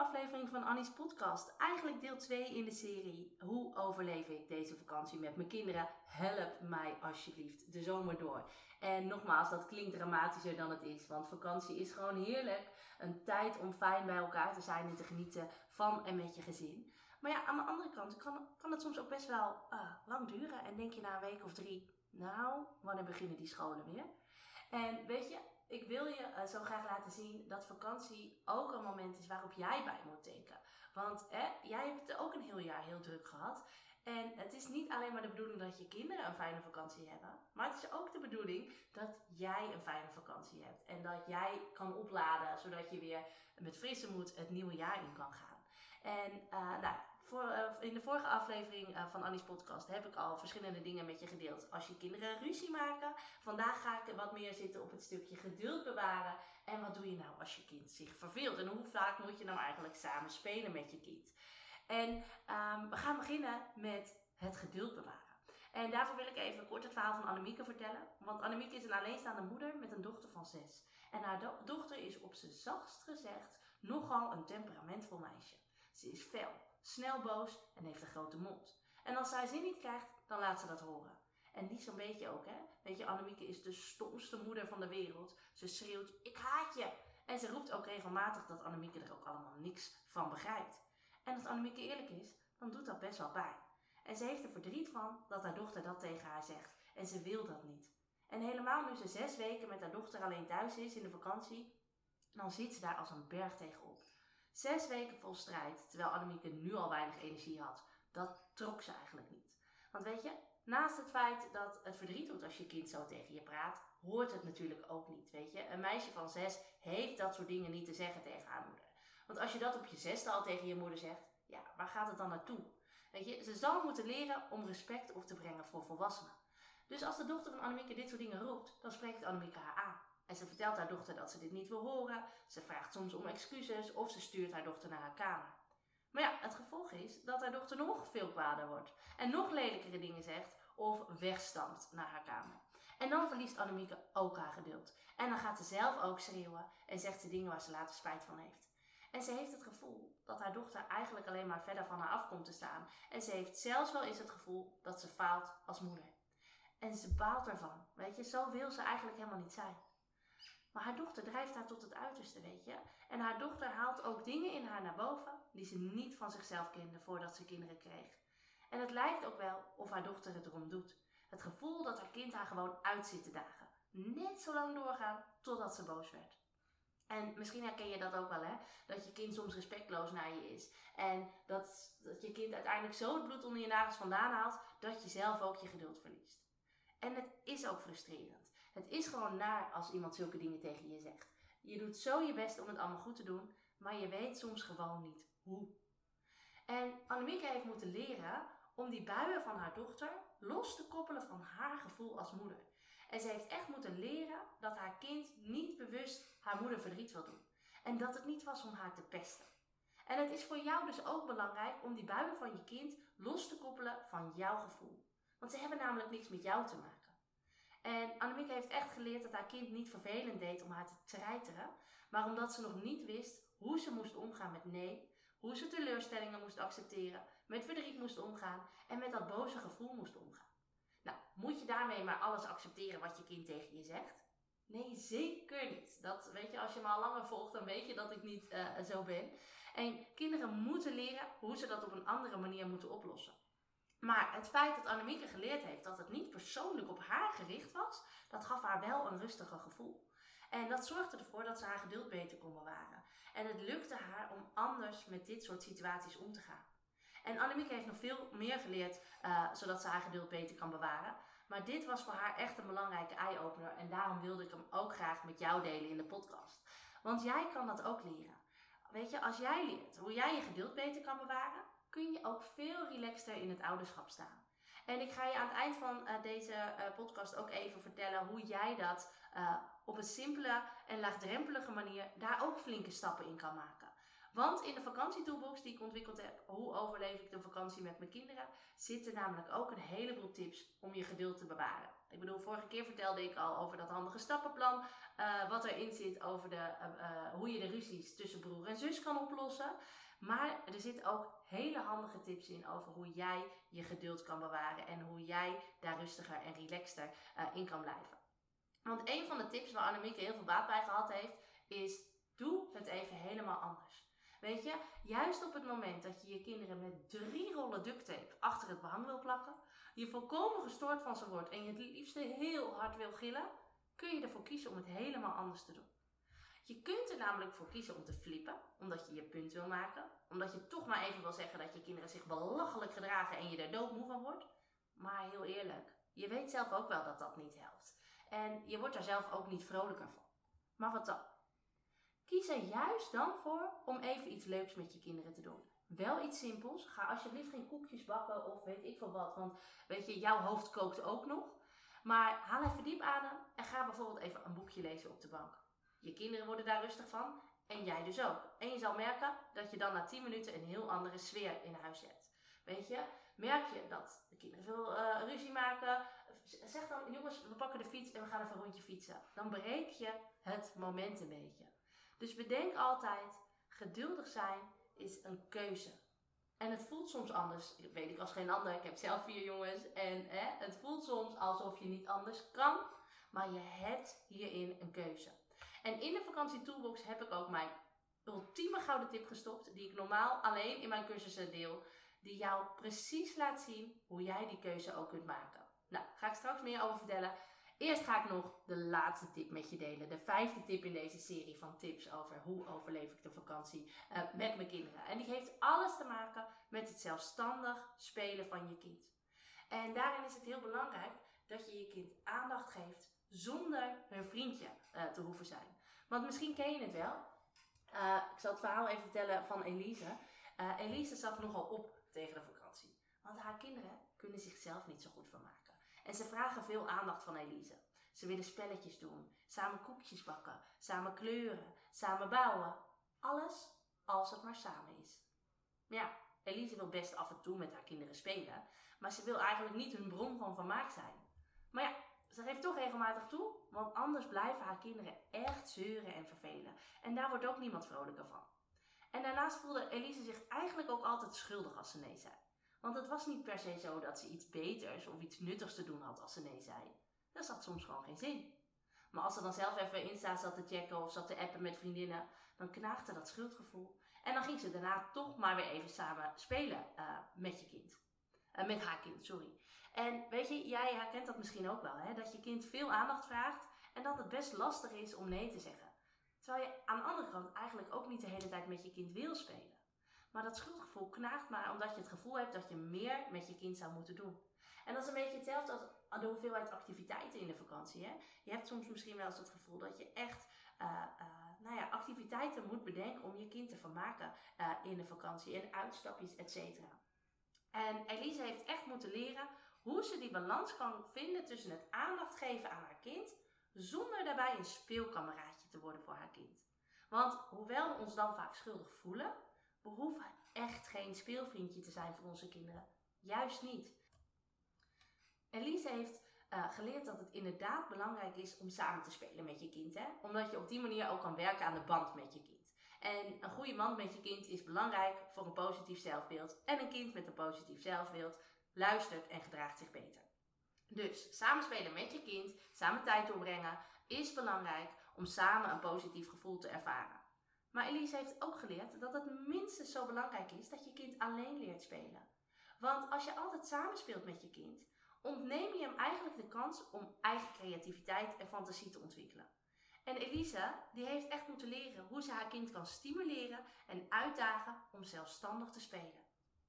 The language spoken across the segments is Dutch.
Aflevering van Annie's podcast. Eigenlijk deel 2 in de serie Hoe overleef ik deze vakantie met mijn kinderen? Help mij alsjeblieft de zomer door. En nogmaals, dat klinkt dramatischer dan het is, want vakantie is gewoon heerlijk. Een tijd om fijn bij elkaar te zijn en te genieten van en met je gezin. Maar ja, aan de andere kant kan, kan het soms ook best wel uh, lang duren. En denk je na een week of drie, nou, wanneer beginnen die scholen weer? En weet je, ik wil je uh, zo graag laten zien dat vakantie ook een moment is waarop jij bij moet denken. Want hè, jij hebt het ook een heel jaar heel druk gehad. En het is niet alleen maar de bedoeling dat je kinderen een fijne vakantie hebben. Maar het is ook de bedoeling dat jij een fijne vakantie hebt. En dat jij kan opladen, zodat je weer met frisse moed het nieuwe jaar in kan gaan. En uh, nou, voor, uh, in de vorige aflevering uh, van Annie's podcast heb ik al verschillende dingen met je gedeeld. Als je kinderen ruzie maken. Vandaag ga ik wat meer zitten op het stukje geduld bewaren. En wat doe je nou als je kind zich verveelt? En hoe vaak moet je nou eigenlijk samen spelen met je kind? En um, we gaan beginnen met het geduld bewaren. En daarvoor wil ik even kort het verhaal van Annemieke vertellen. Want Annemieke is een alleenstaande moeder met een dochter van zes. En haar do dochter is op zijn zachtst gezegd nogal een temperamentvol meisje. Ze is fel, snel boos en heeft een grote mond. En als zij zin niet krijgt, dan laat ze dat horen. En niet zo'n beetje ook, hè? Weet je, Annemieke is de stomste moeder van de wereld. Ze schreeuwt, ik haat je! En ze roept ook regelmatig dat Annemieke er ook allemaal niks van begrijpt. En als Annemieke eerlijk is, dan doet dat best wel pijn. En ze heeft er verdriet van dat haar dochter dat tegen haar zegt. En ze wil dat niet. En helemaal nu ze zes weken met haar dochter alleen thuis is in de vakantie, dan zit ze daar als een berg tegenop. Zes weken vol strijd, terwijl Annemieke nu al weinig energie had. Dat trok ze eigenlijk niet. Want weet je, naast het feit dat het verdriet doet als je kind zo tegen je praat, hoort het natuurlijk ook niet. Weet je, een meisje van zes heeft dat soort dingen niet te zeggen tegen haar moeder. Want als je dat op je zesde al tegen je moeder zegt, ja, waar gaat het dan naartoe? Weet je, ze zal moeten leren om respect op te brengen voor volwassenen. Dus als de dochter van Annemieke dit soort dingen roept, dan spreekt Annemieke haar aan. En ze vertelt haar dochter dat ze dit niet wil horen. Ze vraagt soms om excuses of ze stuurt haar dochter naar haar kamer. Maar ja, het gevolg is dat haar dochter nog veel kwader wordt. En nog lelijkere dingen zegt of wegstampt naar haar kamer. En dan verliest Annemieke ook haar geduld. En dan gaat ze zelf ook schreeuwen en zegt ze dingen waar ze later spijt van heeft. En ze heeft het gevoel dat haar dochter eigenlijk alleen maar verder van haar af komt te staan. En ze heeft zelfs wel eens het gevoel dat ze faalt als moeder. En ze baalt ervan. Weet je, zo wil ze eigenlijk helemaal niet zijn. Maar haar dochter drijft haar tot het uiterste, weet je. En haar dochter haalt ook dingen in haar naar boven die ze niet van zichzelf kende voordat ze kinderen kreeg. En het lijkt ook wel of haar dochter het erom doet. Het gevoel dat haar kind haar gewoon uit zit te dagen. Net zo lang doorgaan totdat ze boos werd. En misschien herken je dat ook wel, hè? Dat je kind soms respectloos naar je is. En dat, dat je kind uiteindelijk zo het bloed onder je nagels vandaan haalt, dat je zelf ook je geduld verliest. En het is ook frustrerend. Het is gewoon naar als iemand zulke dingen tegen je zegt. Je doet zo je best om het allemaal goed te doen, maar je weet soms gewoon niet hoe. En Annemieke heeft moeten leren om die buien van haar dochter los te koppelen van haar gevoel als moeder. En ze heeft echt moeten leren dat haar kind niet bewust haar moeder verdriet wil doen. En dat het niet was om haar te pesten. En het is voor jou dus ook belangrijk om die buien van je kind los te koppelen van jouw gevoel. Want ze hebben namelijk niks met jou te maken. En Annemieke heeft echt geleerd dat haar kind niet vervelend deed om haar te treiteren, maar omdat ze nog niet wist hoe ze moest omgaan met nee, hoe ze teleurstellingen moest accepteren, met verdriet moest omgaan en met dat boze gevoel moest omgaan. Nou, moet je daarmee maar alles accepteren wat je kind tegen je zegt? Nee, zeker niet. Dat weet je, als je me al langer volgt, dan weet je dat ik niet uh, zo ben. En kinderen moeten leren hoe ze dat op een andere manier moeten oplossen. Maar het feit dat Annemieke geleerd heeft dat het niet persoonlijk op haar gericht was, dat gaf haar wel een rustiger gevoel. En dat zorgde ervoor dat ze haar geduld beter kon bewaren. En het lukte haar om anders met dit soort situaties om te gaan. En Annemieke heeft nog veel meer geleerd, uh, zodat ze haar geduld beter kan bewaren. Maar dit was voor haar echt een belangrijke eye-opener en daarom wilde ik hem ook graag met jou delen in de podcast. Want jij kan dat ook leren. Weet je, als jij leert hoe jij je geduld beter kan bewaren, kun je ook veel relaxter in het ouderschap staan. En ik ga je aan het eind van uh, deze uh, podcast ook even vertellen hoe jij dat uh, op een simpele en laagdrempelige manier daar ook flinke stappen in kan maken. Want in de vakantietoolbox die ik ontwikkeld heb, hoe overleef ik de vakantie met mijn kinderen, zitten namelijk ook een heleboel tips om je geduld te bewaren. Ik bedoel, vorige keer vertelde ik al over dat handige stappenplan, uh, wat erin zit over de, hoe je de ruzies tussen broer en zus kan oplossen. Maar er zitten ook hele handige tips in over hoe jij je geduld kan bewaren en hoe jij daar rustiger en relaxter uh, in kan blijven. Want een van de tips waar Annemieke heel veel baat bij gehad heeft, is doe het even helemaal anders. Weet je, juist op het moment dat je je kinderen met drie rollen duct tape achter het behang wil plakken, je volkomen gestoord van ze wordt en je het liefste heel hard wil gillen, kun je ervoor kiezen om het helemaal anders te doen. Je kunt er namelijk voor kiezen om te flippen, omdat je je punt wil maken, omdat je toch maar even wil zeggen dat je kinderen zich belachelijk gedragen en je er doodmoe van wordt. Maar heel eerlijk, je weet zelf ook wel dat dat niet helpt. En je wordt daar zelf ook niet vrolijker van. Maar wat dan? Kies er juist dan voor om even iets leuks met je kinderen te doen. Wel iets simpels. Ga alsjeblieft geen koekjes bakken of weet ik veel wat. Want weet je, jouw hoofd kookt ook nog. Maar haal even diep adem en ga bijvoorbeeld even een boekje lezen op de bank. Je kinderen worden daar rustig van en jij dus ook. En je zal merken dat je dan na 10 minuten een heel andere sfeer in huis hebt. Weet je, merk je dat de kinderen veel uh, ruzie maken, zeg dan jongens, we pakken de fiets en we gaan even een rondje fietsen. Dan breek je het moment een beetje. Dus bedenk altijd, geduldig zijn is een keuze. En het voelt soms anders, weet ik als geen ander. Ik heb zelf vier jongens en hè, het voelt soms alsof je niet anders kan. Maar je hebt hierin een keuze. En in de vakantie toolbox heb ik ook mijn ultieme gouden tip gestopt, die ik normaal alleen in mijn cursussen deel, die jou precies laat zien hoe jij die keuze ook kunt maken. Nou, ga ik straks meer over vertellen. Eerst ga ik nog de laatste tip met je delen. De vijfde tip in deze serie van tips over hoe overleef ik de vakantie uh, met mijn kinderen. En die heeft alles te maken met het zelfstandig spelen van je kind. En daarin is het heel belangrijk dat je je kind aandacht geeft zonder hun vriendje uh, te hoeven zijn. Want misschien ken je het wel. Uh, ik zal het verhaal even vertellen van Elise. Elise zag nogal op tegen de vakantie. Want haar kinderen kunnen zichzelf niet zo goed vermaken. En ze vragen veel aandacht van Elise. Ze willen spelletjes doen, samen koekjes bakken, samen kleuren, samen bouwen. Alles als het maar samen is. Ja, Elise wil best af en toe met haar kinderen spelen, maar ze wil eigenlijk niet hun bron van vermaak zijn. Maar ja, ze geeft toch regelmatig toe, want anders blijven haar kinderen echt zeuren en vervelen. En daar wordt ook niemand vrolijker van. En daarnaast voelde Elise zich eigenlijk ook altijd schuldig als ze nee zei. Want het was niet per se zo dat ze iets beters of iets nuttigs te doen had als ze nee zei. Dat zat soms gewoon geen zin. Maar als ze dan zelf even Insta zat te checken of zat te appen met vriendinnen, dan knaagde dat schuldgevoel. En dan ging ze daarna toch maar weer even samen spelen uh, met je kind. Uh, met haar kind, sorry. En weet je, jij herkent dat misschien ook wel, hè? dat je kind veel aandacht vraagt en dat het best lastig is om nee te zeggen. Terwijl je aan de andere kant eigenlijk ook niet de hele tijd met je kind wil spelen. Maar dat schuldgevoel knaagt maar omdat je het gevoel hebt dat je meer met je kind zou moeten doen. En dat is een beetje hetzelfde als de hoeveelheid activiteiten in de vakantie. Hè? Je hebt soms misschien wel eens het gevoel dat je echt uh, uh, nou ja, activiteiten moet bedenken om je kind te vermaken in de vakantie. En uitstapjes, et cetera. En Elise heeft echt moeten leren hoe ze die balans kan vinden tussen het aandacht geven aan haar kind, zonder daarbij een speelkameraadje te worden voor haar kind. Want hoewel we ons dan vaak schuldig voelen, we hoeven echt geen speelvriendje te zijn voor onze kinderen. Juist niet. Elise heeft uh, geleerd dat het inderdaad belangrijk is om samen te spelen met je kind. Hè? Omdat je op die manier ook kan werken aan de band met je kind. En een goede band met je kind is belangrijk voor een positief zelfbeeld. En een kind met een positief zelfbeeld luistert en gedraagt zich beter. Dus samenspelen met je kind, samen tijd doorbrengen, is belangrijk om samen een positief gevoel te ervaren. Maar Elise heeft ook geleerd dat het minstens zo belangrijk is dat je kind alleen leert spelen. Want als je altijd samenspeelt met je kind, ontneem je hem eigenlijk de kans om eigen creativiteit en fantasie te ontwikkelen. En Elisa, die heeft echt moeten leren hoe ze haar kind kan stimuleren en uitdagen om zelfstandig te spelen.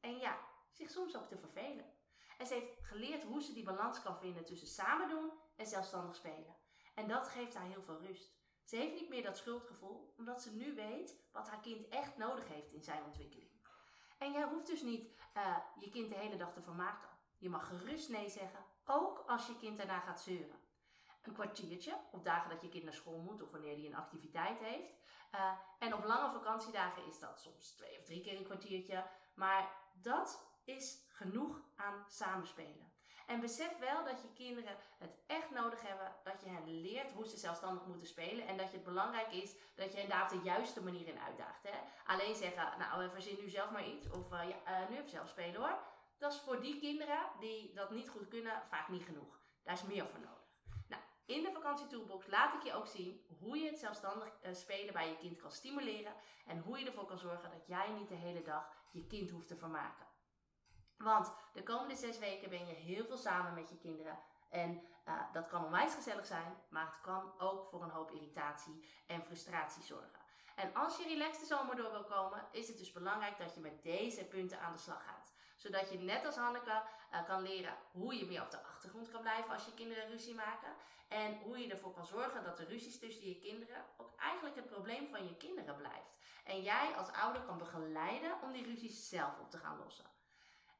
En ja, zich soms ook te vervelen. En ze heeft geleerd hoe ze die balans kan vinden tussen samen doen en zelfstandig spelen. En dat geeft haar heel veel rust. Ze heeft niet meer dat schuldgevoel, omdat ze nu weet wat haar kind echt nodig heeft in zijn ontwikkeling. En jij hoeft dus niet uh, je kind de hele dag te vermaken. Je mag gerust nee zeggen, ook als je kind daarna gaat zeuren. Een kwartiertje, op dagen dat je kind naar school moet of wanneer hij een activiteit heeft. Uh, en op lange vakantiedagen is dat soms twee of drie keer een kwartiertje. Maar dat is genoeg aan samenspelen. En besef wel dat je kinderen het echt nodig hebben dat je hen leert hoe ze zelfstandig moeten spelen. En dat het belangrijk is dat je hen daar op de juiste manier in uitdaagt. Hè? Alleen zeggen, nou verzin nu zelf maar iets. Of uh, ja, uh, nu even zelf spelen hoor. Dat is voor die kinderen die dat niet goed kunnen vaak niet genoeg. Daar is meer voor nodig. In de vakantietoolbox laat ik je ook zien hoe je het zelfstandig uh, spelen bij je kind kan stimuleren. En hoe je ervoor kan zorgen dat jij niet de hele dag je kind hoeft te vermaken. Want de komende zes weken ben je heel veel samen met je kinderen. En uh, dat kan onwijs gezellig zijn, maar het kan ook voor een hoop irritatie en frustratie zorgen. En als je relaxed de zomer door wil komen, is het dus belangrijk dat je met deze punten aan de slag gaat. Zodat je net als Hanneke uh, kan leren hoe je meer op de achtergrond kan blijven als je kinderen ruzie maken. En hoe je ervoor kan zorgen dat de ruzies tussen je kinderen ook eigenlijk het probleem van je kinderen blijft. En jij als ouder kan begeleiden om die ruzies zelf op te gaan lossen.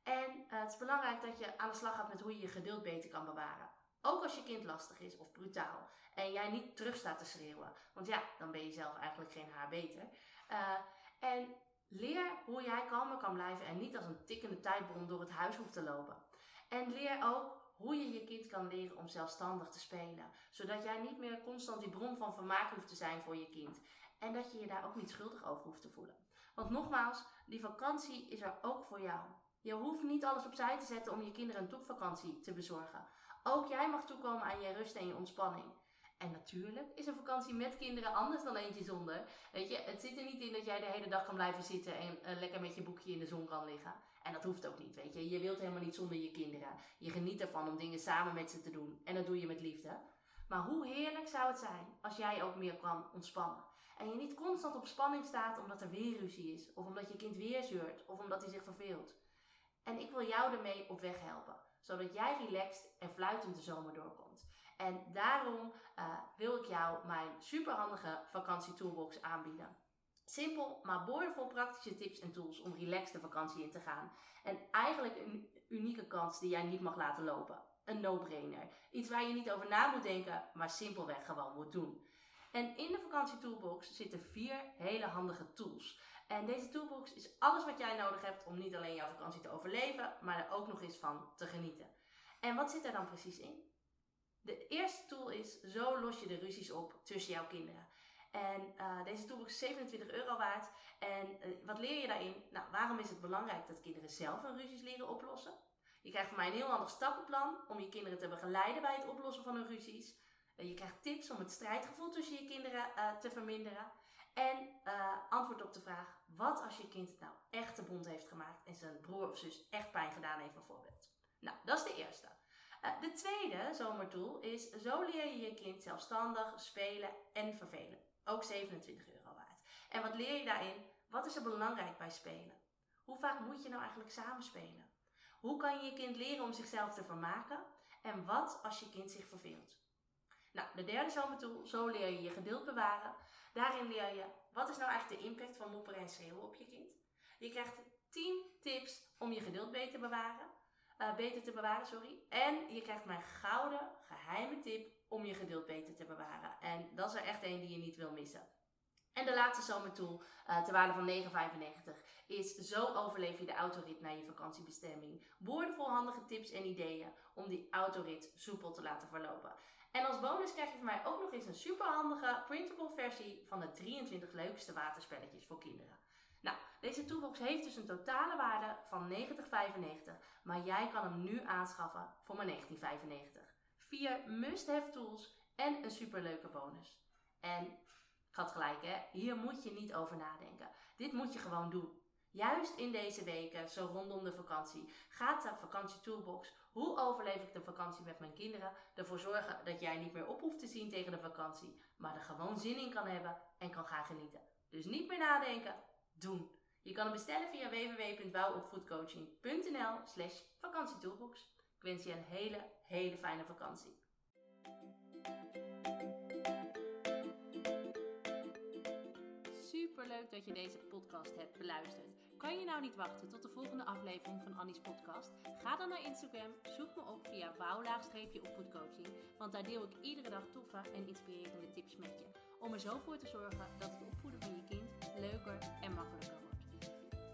En uh, het is belangrijk dat je aan de slag gaat met hoe je je geduld beter kan bewaren. Ook als je kind lastig is of brutaal. En jij niet terug staat te schreeuwen. Want ja, dan ben je zelf eigenlijk geen haar beter. Uh, en leer hoe jij kalmer kan blijven en niet als een tikkende tijdbom door het huis hoeft te lopen. En leer ook hoe je je kind kan leren om zelfstandig te spelen. Zodat jij niet meer constant die bron van vermaak hoeft te zijn voor je kind. En dat je je daar ook niet schuldig over hoeft te voelen. Want nogmaals, die vakantie is er ook voor jou. Je hoeft niet alles opzij te zetten om je kinderen een topvakantie te bezorgen. Ook jij mag toekomen aan je rust en je ontspanning. En natuurlijk is een vakantie met kinderen anders dan eentje zonder. Weet je, het zit er niet in dat jij de hele dag kan blijven zitten en uh, lekker met je boekje in de zon kan liggen. En dat hoeft ook niet, weet je. Je wilt helemaal niet zonder je kinderen. Je geniet ervan om dingen samen met ze te doen. En dat doe je met liefde. Maar hoe heerlijk zou het zijn als jij ook meer kan ontspannen. En je niet constant op spanning staat omdat er weer ruzie is. Of omdat je kind weer zeurt. Of omdat hij zich verveelt. En ik wil jou ermee op weg helpen, zodat jij relaxed en fluitend de zomer doorkomt. En daarom uh, wil ik jou mijn superhandige vakantietoolbox aanbieden. Simpel, maar boordevol praktische tips en tools om relaxed de vakantie in te gaan. En eigenlijk een unieke kans die jij niet mag laten lopen. Een no-brainer. Iets waar je niet over na moet denken, maar simpelweg gewoon moet doen. En in de vakantietoolbox zitten vier hele handige tools. En deze toolbox is alles wat jij nodig hebt om niet alleen jouw vakantie te overleven, maar er ook nog eens van te genieten. En wat zit er dan precies in? De eerste tool is, zo los je de ruzies op tussen jouw kinderen. En uh, deze toolbox is 27 euro waard. En uh, wat leer je daarin? Nou, waarom is het belangrijk dat kinderen zelf hun ruzies leren oplossen? Je krijgt van mij een heel handig stappenplan om je kinderen te begeleiden bij het oplossen van hun ruzies. Uh, je krijgt tips om het strijdgevoel tussen je kinderen te verminderen. En antwoord op de vraag: wat als je kind nou echt de bond heeft gemaakt en zijn broer of zus echt pijn gedaan heeft, bijvoorbeeld? Nou, dat is de eerste. Uh, de tweede zomertool is: zo leer je je kind zelfstandig spelen en vervelen. Ook 27 euro waard. En wat leer je daarin? Wat is er belangrijk bij spelen? Hoe vaak moet je nou eigenlijk samenspelen? Hoe kan je je kind leren om zichzelf te vermaken? En wat als je kind zich verveelt? Nou, de derde zomertool, zo leer je je geduld bewaren. Daarin leer je wat is nou eigenlijk de impact van mopperen en schreeuwen op je kind. Je krijgt 10 tips om je geduld beter te bewaren. Uh, beter te bewaren, sorry. En je krijgt mijn gouden geheime tip om je geduld beter te bewaren. En dat is er echt een die je niet wil missen. En de laatste zomertool, uh, ter waarde van 9,95, is zo overleef je de autorit naar je vakantiebestemming. Boordevol handige tips en ideeën om die autorit soepel te laten verlopen. En als bonus krijg je van mij ook nog eens een superhandige printable versie van de 23 leukste waterspelletjes voor kinderen. Deze toolbox heeft dus een totale waarde van 90,95, maar jij kan hem nu aanschaffen voor maar 19,95. Vier must-have tools en een superleuke bonus. En ik had gelijk hè, hier moet je niet over nadenken. Dit moet je gewoon doen. Juist in deze weken, zo rondom de vakantie, gaat de vakantie toolbox hoe overleef ik de vakantie met mijn kinderen? Ervoor zorgen dat jij niet meer op hoeft te zien tegen de vakantie, maar er gewoon zin in kan hebben en kan gaan genieten. Dus niet meer nadenken, doen. Je kan hem bestellen via www.wouwopvoedcoaching.nl slash vakantietoolbox. Ik wens je een hele, hele fijne vakantie. Super leuk dat je deze podcast hebt beluisterd. Kan je nou niet wachten tot de volgende aflevering van Annie's podcast? Ga dan naar Instagram, zoek me op via wouw-opvoedcoaching, want daar deel ik iedere dag toffe en inspirerende tips met je. Om er zo voor te zorgen dat het opvoeden van je kind leuker en makkelijker.